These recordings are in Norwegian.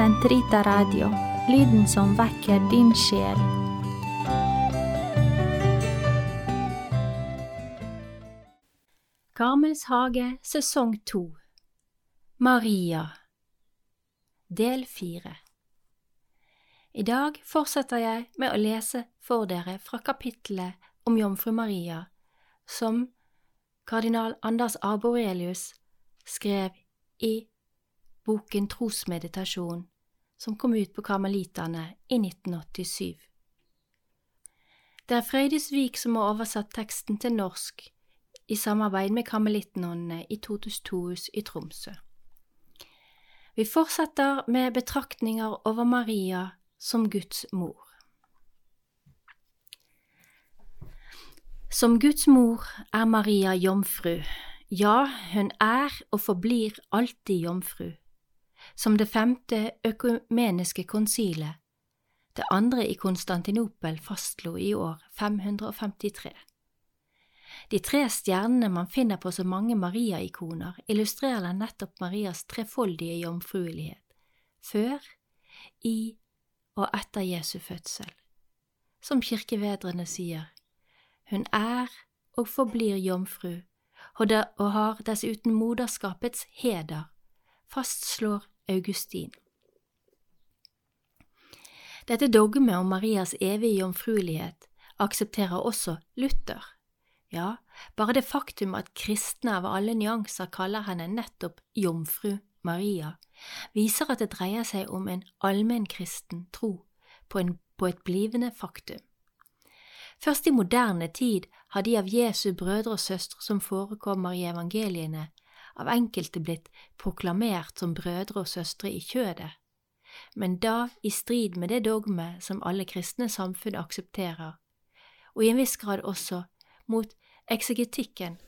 Sentrita Radio, lyden som vekker din sjel. Karmels hage sesong to. Maria. Del fire. I dag fortsetter jeg med å lese for dere fra kapittelet om Jomfru Maria, som kardinal Anders Arborelius skrev i boken Trosmeditasjon, som kom ut på karmelitene i 1987. Det er Frøydis Vik som har oversatt teksten til norsk i samarbeid med Karmelittnonnene i Totus Tohus i Tromsø. Vi fortsetter med betraktninger over Maria som Guds mor. Som Guds mor er Maria jomfru, ja, hun er og forblir alltid jomfru. Som det femte økumeniske konsilet, det andre i Konstantinopel, fastslo i år 553. De tre stjernene man finner på så mange Maria-ikoner, illustrerer nettopp Marias trefoldige jomfruelighet, før, i og etter Jesu fødsel. Som kirkevedrene sier, hun er og forblir jomfru, og har dessuten moderskapets heder, fastslår Augustin. Dette dogmet om Marias evige jomfruelighet aksepterer også Luther. Ja, bare det faktum at kristne av alle nyanser kaller henne nettopp Jomfru Maria, viser at det dreier seg om en allmennkristen tro på, en, på et blivende faktum. Først i moderne tid har de av Jesu brødre og søstre som forekommer i evangeliene, av enkelte blitt proklamert som brødre og søstre i kjødet, men da i strid med det dogme som alle kristne samfunn aksepterer, og i en viss grad også mot eksegetikken,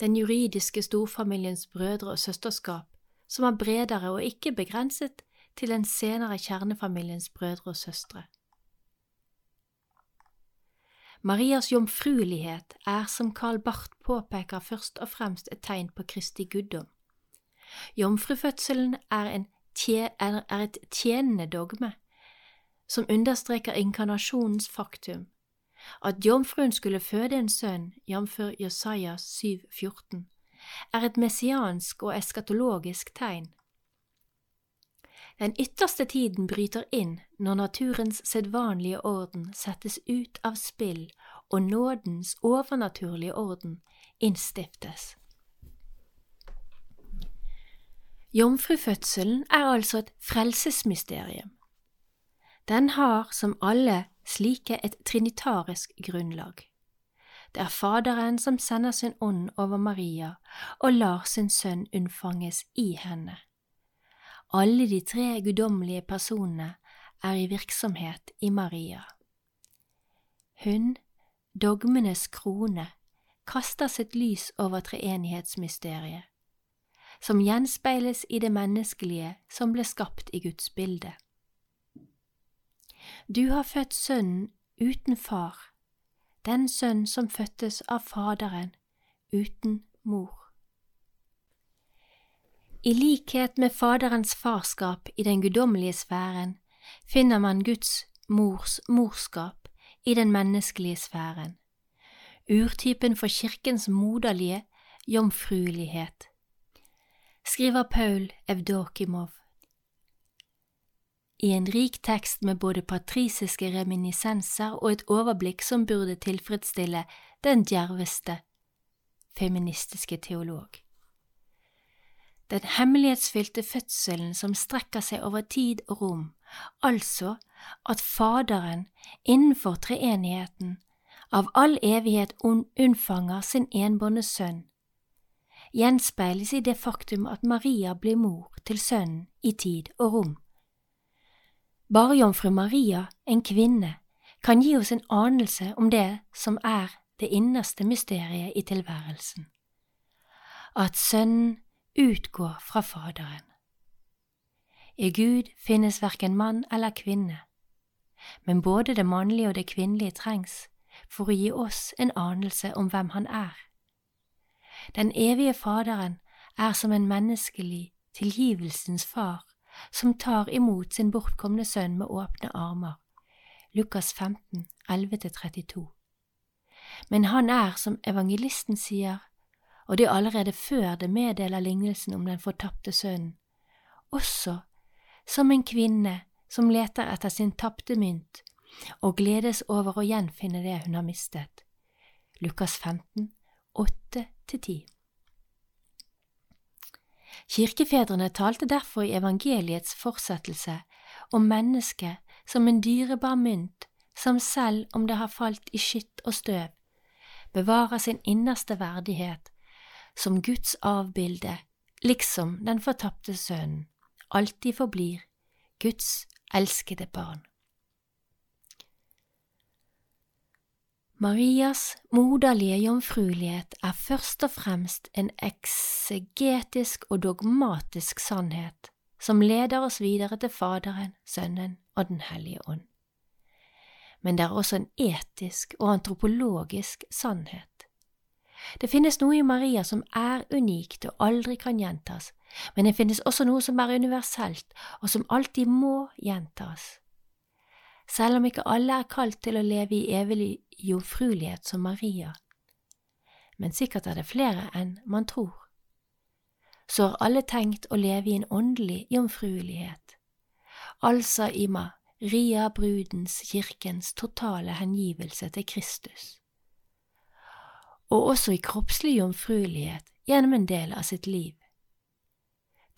den juridiske storfamiliens brødre og søsterskap, som er bredere og ikke begrenset til den senere kjernefamiliens brødre og søstre. Marias jomfruelighet er, som Karl Barth påpeker, først og fremst et tegn på Kristi guddom. Jomfrufødselen er, er et tjenende dogme, som understreker inkarnasjonens faktum, at jomfruen skulle føde en sønn, jf. Josias 7,14, er et messiansk og eskatologisk tegn. Den ytterste tiden bryter inn når naturens sedvanlige orden settes ut av spill og nådens overnaturlige orden innstiftes. Jomfrufødselen er altså et frelsesmysterium. Den har, som alle slike, et trinitarisk grunnlag. Det er Faderen som sender sin ånd over Maria og lar sin sønn unnfanges i henne. Alle de tre guddommelige personene er i virksomhet i Maria. Hun, dogmenes krone, kaster sitt lys over treenighetsmysteriet, som gjenspeiles i det menneskelige som ble skapt i Guds bilde. Du har født Sønnen uten far, den sønn som fødtes av Faderen uten mor. I likhet med Faderens farskap i den guddommelige sfæren finner man Guds mors morskap i den menneskelige sfæren, urtypen for kirkens moderlige jomfruelighet, skriver Paul Evdokimov. I en rik tekst med både patrisiske reminiscenser og et overblikk som burde tilfredsstille den djerveste feministiske teolog den hemmelighetsfylte fødselen som strekker seg over tid og rom, altså at Faderen innenfor treenigheten av all evighet unnfanger sin enbårne sønn, gjenspeiles i det faktum at Maria blir mor til sønnen i tid og rom. Bare jomfru Maria, en kvinne, kan gi oss en anelse om det som er det innerste mysteriet i tilværelsen. At Sønnen utgår fra Faderen. I Gud finnes verken mann eller kvinne, men både det mannlige og det kvinnelige trengs for å gi oss en anelse om hvem Han er. Den evige Faderen er som en menneskelig tilgivelsens far som tar imot sin bortkomne sønn med åpne armer. Lukas 15, 11–32. Men han er, som evangelisten sier, og det allerede før det meddeler lignelsen om den fortapte sønnen, også som en kvinne som leter etter sin tapte mynt og gledes over å gjenfinne det hun har mistet. Lukas 15, 8–10 Kirkefedrene talte derfor i evangeliets fortsettelse om mennesket som en dyrebar mynt som selv om det har falt i skitt og støv, bevarer sin innerste verdighet som Guds avbilde, liksom den fortapte sønnen, alltid forblir Guds elskede barn. Marias moderlige jomfruelighet er først og fremst en eksegetisk og dogmatisk sannhet som leder oss videre til Faderen, Sønnen og Den hellige ånd. Men det er også en etisk og antropologisk sannhet. Det finnes noe i Maria som er unikt og aldri kan gjentas, men det finnes også noe som er universelt og som alltid må gjentas. Selv om ikke alle er kalt til å leve i evig jomfruelighet som Maria, men sikkert er det flere enn man tror. Så har alle tenkt å leve i en åndelig jomfruelighet, altså i Maria brudens kirkens totale hengivelse til Kristus, og også i kroppslig jomfruelighet gjennom en del av sitt liv.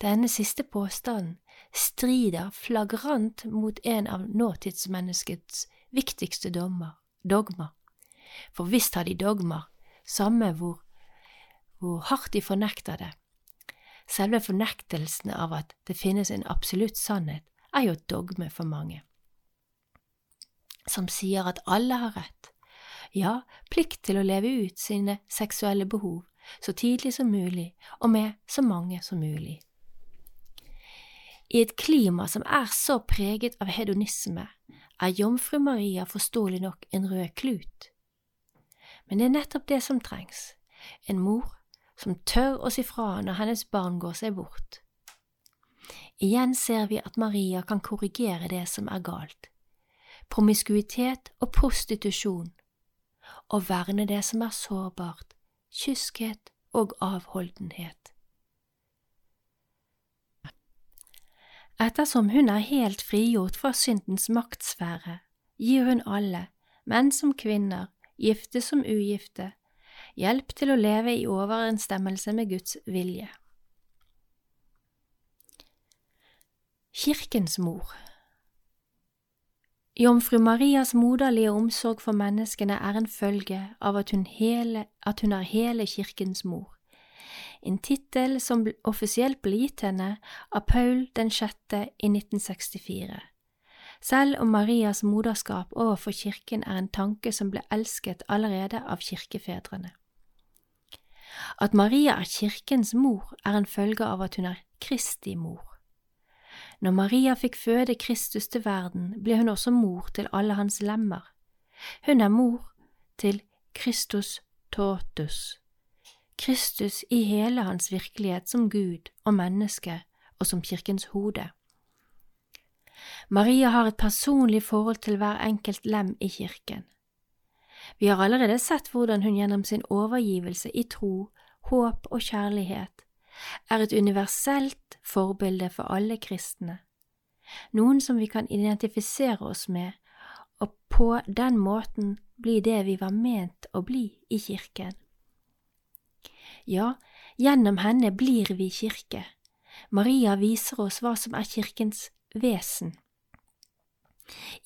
Denne siste påstanden strider flagrant mot en av nåtidsmenneskets viktigste dommer dogmer. For visst har de dogmer, samme hvor, hvor hardt de fornekter det. Selve fornektelsen av at det finnes en absolutt sannhet, er jo et dogme for mange, som sier at alle har rett, ja, plikt til å leve ut sine seksuelle behov så tidlig som mulig og med så mange som mulig. I et klima som er så preget av hedonisme, er Jomfru Maria forståelig nok en rød klut. Men det er nettopp det som trengs, en mor som tør å si fra når hennes barn går seg bort. Igjen ser vi at Maria kan korrigere det som er galt, promiskuitet og prostitusjon, og verne det som er sårbart, kyskhet og avholdenhet. Ettersom hun er helt frigjort fra syndens maktsfære, gir hun alle, menn som kvinner, gifte som ugifte, hjelp til å leve i overensstemmelse med Guds vilje. Kirkens mor Jomfru Marias moderlige omsorg for menneskene er en følge av at hun, hele, at hun er hele kirkens mor en tittel som offisielt ble gitt henne av Paul den sjette i 1964. Selv om Marias moderskap overfor kirken er en tanke som ble elsket allerede av kirkefedrene. At Maria er kirkens mor, er en følge av at hun er Kristi mor. Når Maria fikk føde Kristus til verden, ble hun også mor til alle hans lemmer. Hun er mor til Kristus totus. Kristus i hele hans virkelighet som Gud og menneske og som kirkens hode. Maria har et personlig forhold til hver enkelt lem i kirken. Vi har allerede sett hvordan hun gjennom sin overgivelse i tro, håp og kjærlighet er et universelt forbilde for alle kristne, noen som vi kan identifisere oss med og på den måten bli det vi var ment å bli i kirken. Ja, gjennom henne blir vi kirke. Maria viser oss hva som er kirkens vesen.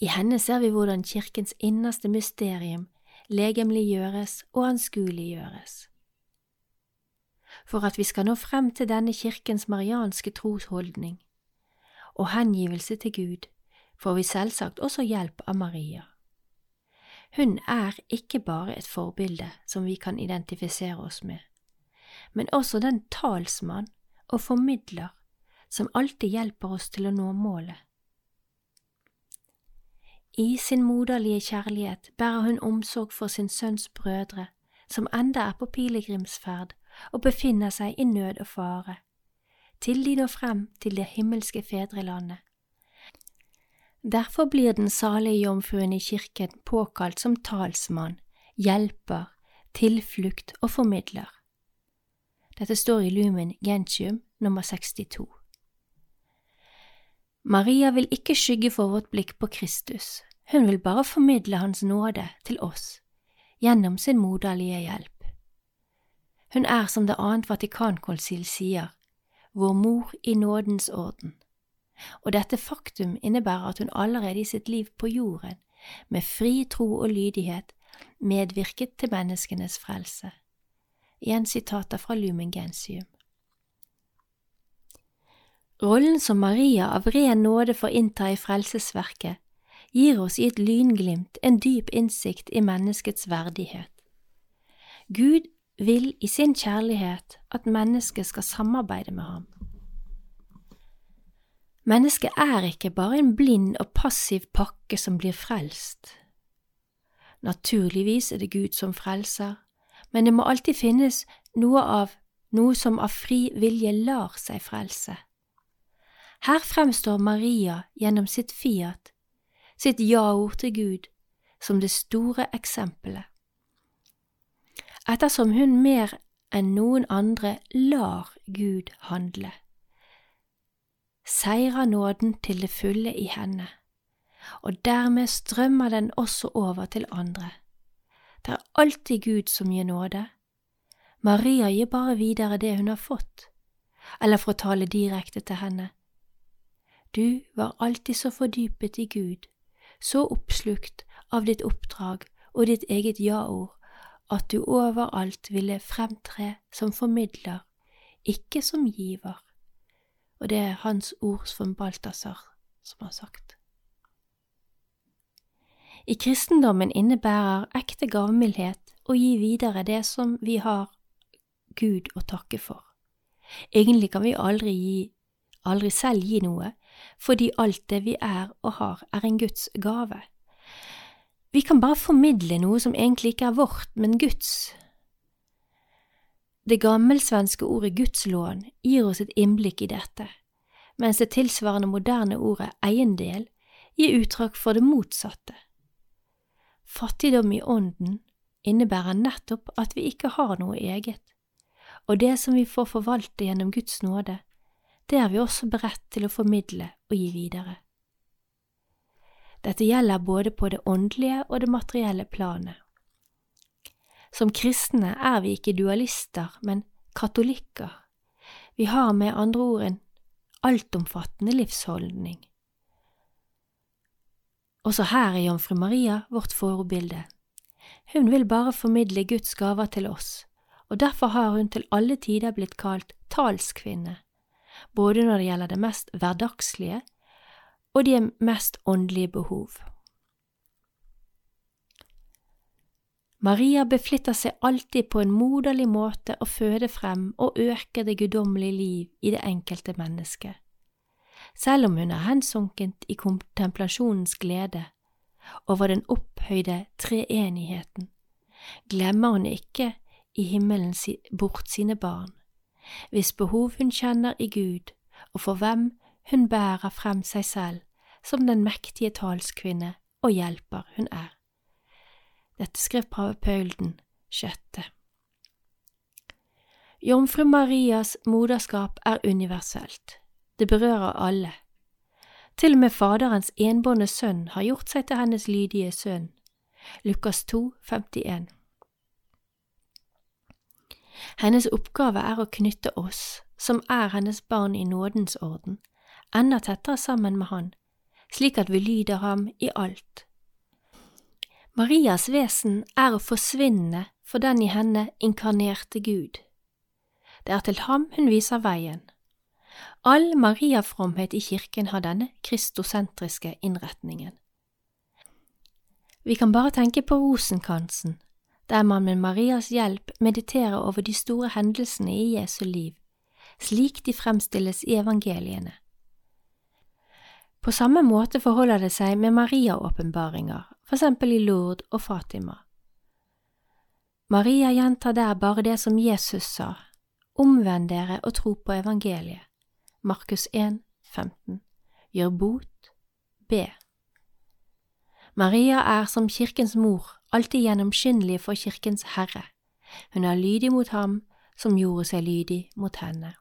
I henne ser vi hvordan kirkens innerste mysterium legemliggjøres og anskueliggjøres. For at vi skal nå frem til denne kirkens marianske trosholdning og hengivelse til Gud, får vi selvsagt også hjelp av Maria. Hun er ikke bare et forbilde som vi kan identifisere oss med men også den talsmann og formidler som alltid hjelper oss til å nå målet. I sin moderlige kjærlighet bærer hun omsorg for sin sønns brødre, som enda er på pilegrimsferd og befinner seg i nød og fare, til de når frem til det himmelske fedrelandet. Derfor blir den salige jomfruen i kirken påkalt som talsmann, hjelper, tilflukt og formidler. Dette står i Lumen Gentium nummer 62. Maria vil ikke skygge for vårt blikk på Kristus, hun vil bare formidle Hans nåde til oss gjennom sin moderlige hjelp. Hun er, som det annet Vatikankonsil sier, vår mor i nådens orden, og dette faktum innebærer at hun allerede i sitt liv på jorden, med fri tro og lydighet, medvirket til menneskenes frelse. Igjen sitater fra Lumen Gentium. Rollen som Maria av ren nåde får innta i frelsesverket, gir oss i et lynglimt en dyp innsikt i menneskets verdighet. Gud vil i sin kjærlighet at mennesket skal samarbeide med ham. Mennesket er ikke bare en blind og passiv pakke som blir frelst. Naturligvis er det Gud som frelser, men det må alltid finnes noe av noe som av fri vilje lar seg frelse. Her fremstår Maria gjennom sitt fiat, sitt ja-ord til Gud, som det store eksempelet ettersom hun mer enn noen andre lar Gud handle. Seirer nåden til det fulle i henne, og dermed strømmer den også over til andre. Det er alltid Gud som gir nåde. Maria gir bare videre det hun har fått, eller for å tale direkte til henne. Du var alltid så fordypet i Gud, så oppslukt av ditt oppdrag og ditt eget ja-ord at du overalt ville fremtre som formidler, ikke som giver. Og det er hans ord som Balthazar som har sagt. I kristendommen innebærer ekte gavmildhet å gi videre det som vi har Gud å takke for. Egentlig kan vi aldri gi, aldri selv gi noe, fordi alt det vi er og har, er en Guds gave. Vi kan bare formidle noe som egentlig ikke er vårt, men Guds. Det gammelsvenske ordet gudslån gir oss et innblikk i dette, mens det tilsvarende moderne ordet eiendel gir uttrykk for det motsatte. Fattigdom i ånden innebærer nettopp at vi ikke har noe eget, og det som vi får forvalte gjennom Guds nåde, det er vi også beredt til å formidle og gi videre. Dette gjelder både på det åndelige og det materielle planet. Som kristne er vi ikke dualister, men katolikker. Vi har med andre ord en altomfattende livsholdning. Også her er Jomfru Maria vårt forbilde. Hun vil bare formidle Guds gaver til oss, og derfor har hun til alle tider blitt kalt talskvinne, både når det gjelder det mest hverdagslige og de mest åndelige behov. Maria beflitter seg alltid på en moderlig måte å føde frem og øke det guddommelige liv i det enkelte mennesket. Selv om hun er hensunket i kontemplasjonens glede over den opphøyde treenigheten, glemmer hun ikke i himmelen bort sine barn, hvis behov hun kjenner i Gud, og for hvem hun bærer frem seg selv som den mektige talskvinne og hjelper hun er. Dette skrev pave Paul den sjette. Jomfru Marias moderskap er universelt. Det berører alle. Til og med Faderens enbårne sønn har gjort seg til hennes lydige sønn. Lukas 2, 51. Hennes oppgave er å knytte oss, som er hennes barn i nådens orden, enda tettere sammen med Han, slik at vi lyder ham i alt. Marias vesen er å forsvinne for den i henne inkarnerte Gud. Det er til ham hun viser veien. All mariafromhet i kirken har denne kristosentriske innretningen. Vi kan bare tenke på rosenkransen, der man med Marias hjelp mediterer over de store hendelsene i Jesu liv, slik de fremstilles i evangeliene. På samme måte forholder det seg med Maria-åpenbaringer, for eksempel i Lourdes og Fatima. Maria gjentar der bare det som Jesus sa, omvend dere og tro på evangeliet. Markus 1, 15. Gjør bot, be. Maria er som kirkens mor alltid gjennomskinnelig for kirkens herre. Hun er lydig mot ham som gjorde seg lydig mot henne.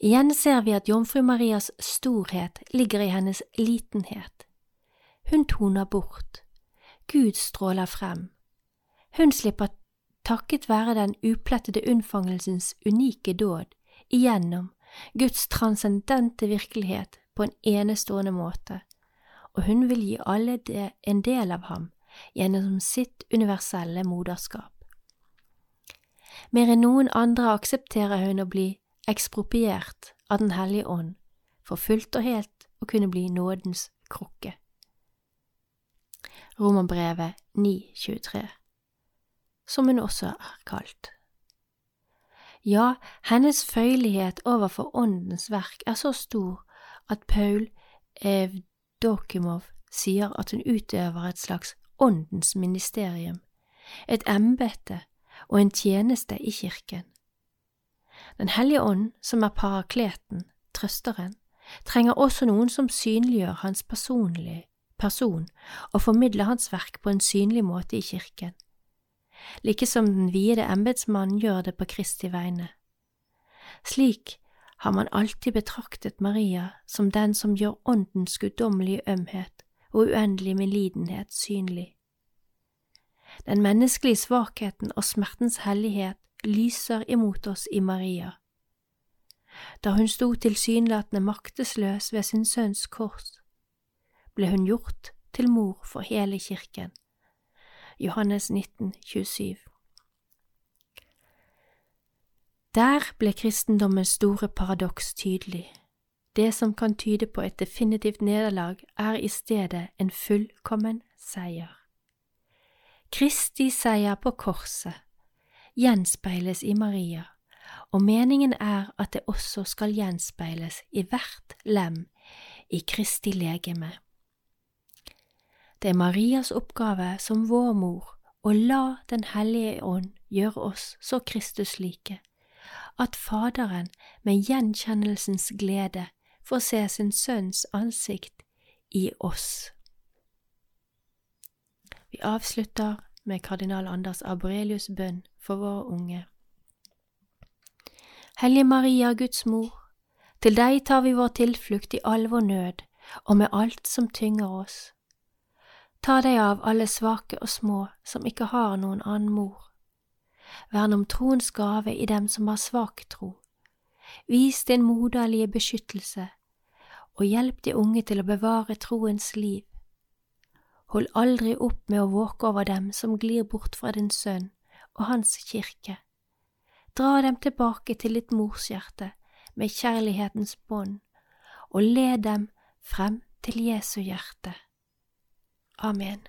Igjen ser vi at jomfru Marias storhet ligger i hennes litenhet. Hun toner bort, Gud stråler frem. Hun slipper takket være den uplettede unnfangelsens unike dåd igjennom Guds transcendente virkelighet på en enestående måte, og hun vil gi alle det en del av ham gjennom sitt universelle moderskap. Mer enn noen andre aksepterer hun å bli ekspropriert av Den hellige ånd, for fullt og helt å kunne bli nådens krukke. Romerbrevet 9,23 Som hun også er kalt. Ja, hennes føyelighet overfor Åndens verk er så stor at Paul Evdokimov sier at hun utøver et slags Åndens ministerium, et embete og en tjeneste i kirken. Den hellige ånd, som er parakleten, trøsteren, trenger også noen som synliggjør hans personlige person og formidler hans verk på en synlig måte i kirken like som den viede embetsmannen gjør det på Kristi vegne. Slik har man alltid betraktet Maria som den som gjør Åndens guddommelige ømhet og uendelige medlidenhet synlig. Den menneskelige svakheten og smertens hellighet lyser imot oss i Maria. Da hun sto tilsynelatende maktesløs ved sin sønns kors, ble hun gjort til mor for hele kirken. Johannes 19, 27. Der ble kristendommens store paradoks tydelig. Det som kan tyde på et definitivt nederlag, er i stedet en fullkommen seier. Kristi seier på korset gjenspeiles i Maria, og meningen er at det også skal gjenspeiles i hvert lem i Kristi legeme. Det er Marias oppgave som vår mor å la Den hellige ånd gjøre oss så Kristuslike, at Faderen med gjenkjennelsens glede får se sin sønns ansikt i oss. Vi avslutter med kardinal Anders Aborelius' bønn for våre unge. Hellige Maria, Guds mor, til deg tar vi vår tilflukt i all vår nød og med alt som tynger oss. Ta deg av alle svake og små som ikke har noen annen mor. Vern om troens gave i dem som har svak tro. Vis din moderlige beskyttelse, og hjelp de unge til å bevare troens liv. Hold aldri opp med å våke over dem som glir bort fra din sønn og hans kirke. Dra dem tilbake til ditt morshjerte med kjærlighetens bånd, og led dem frem til Jesu hjerte. Amen.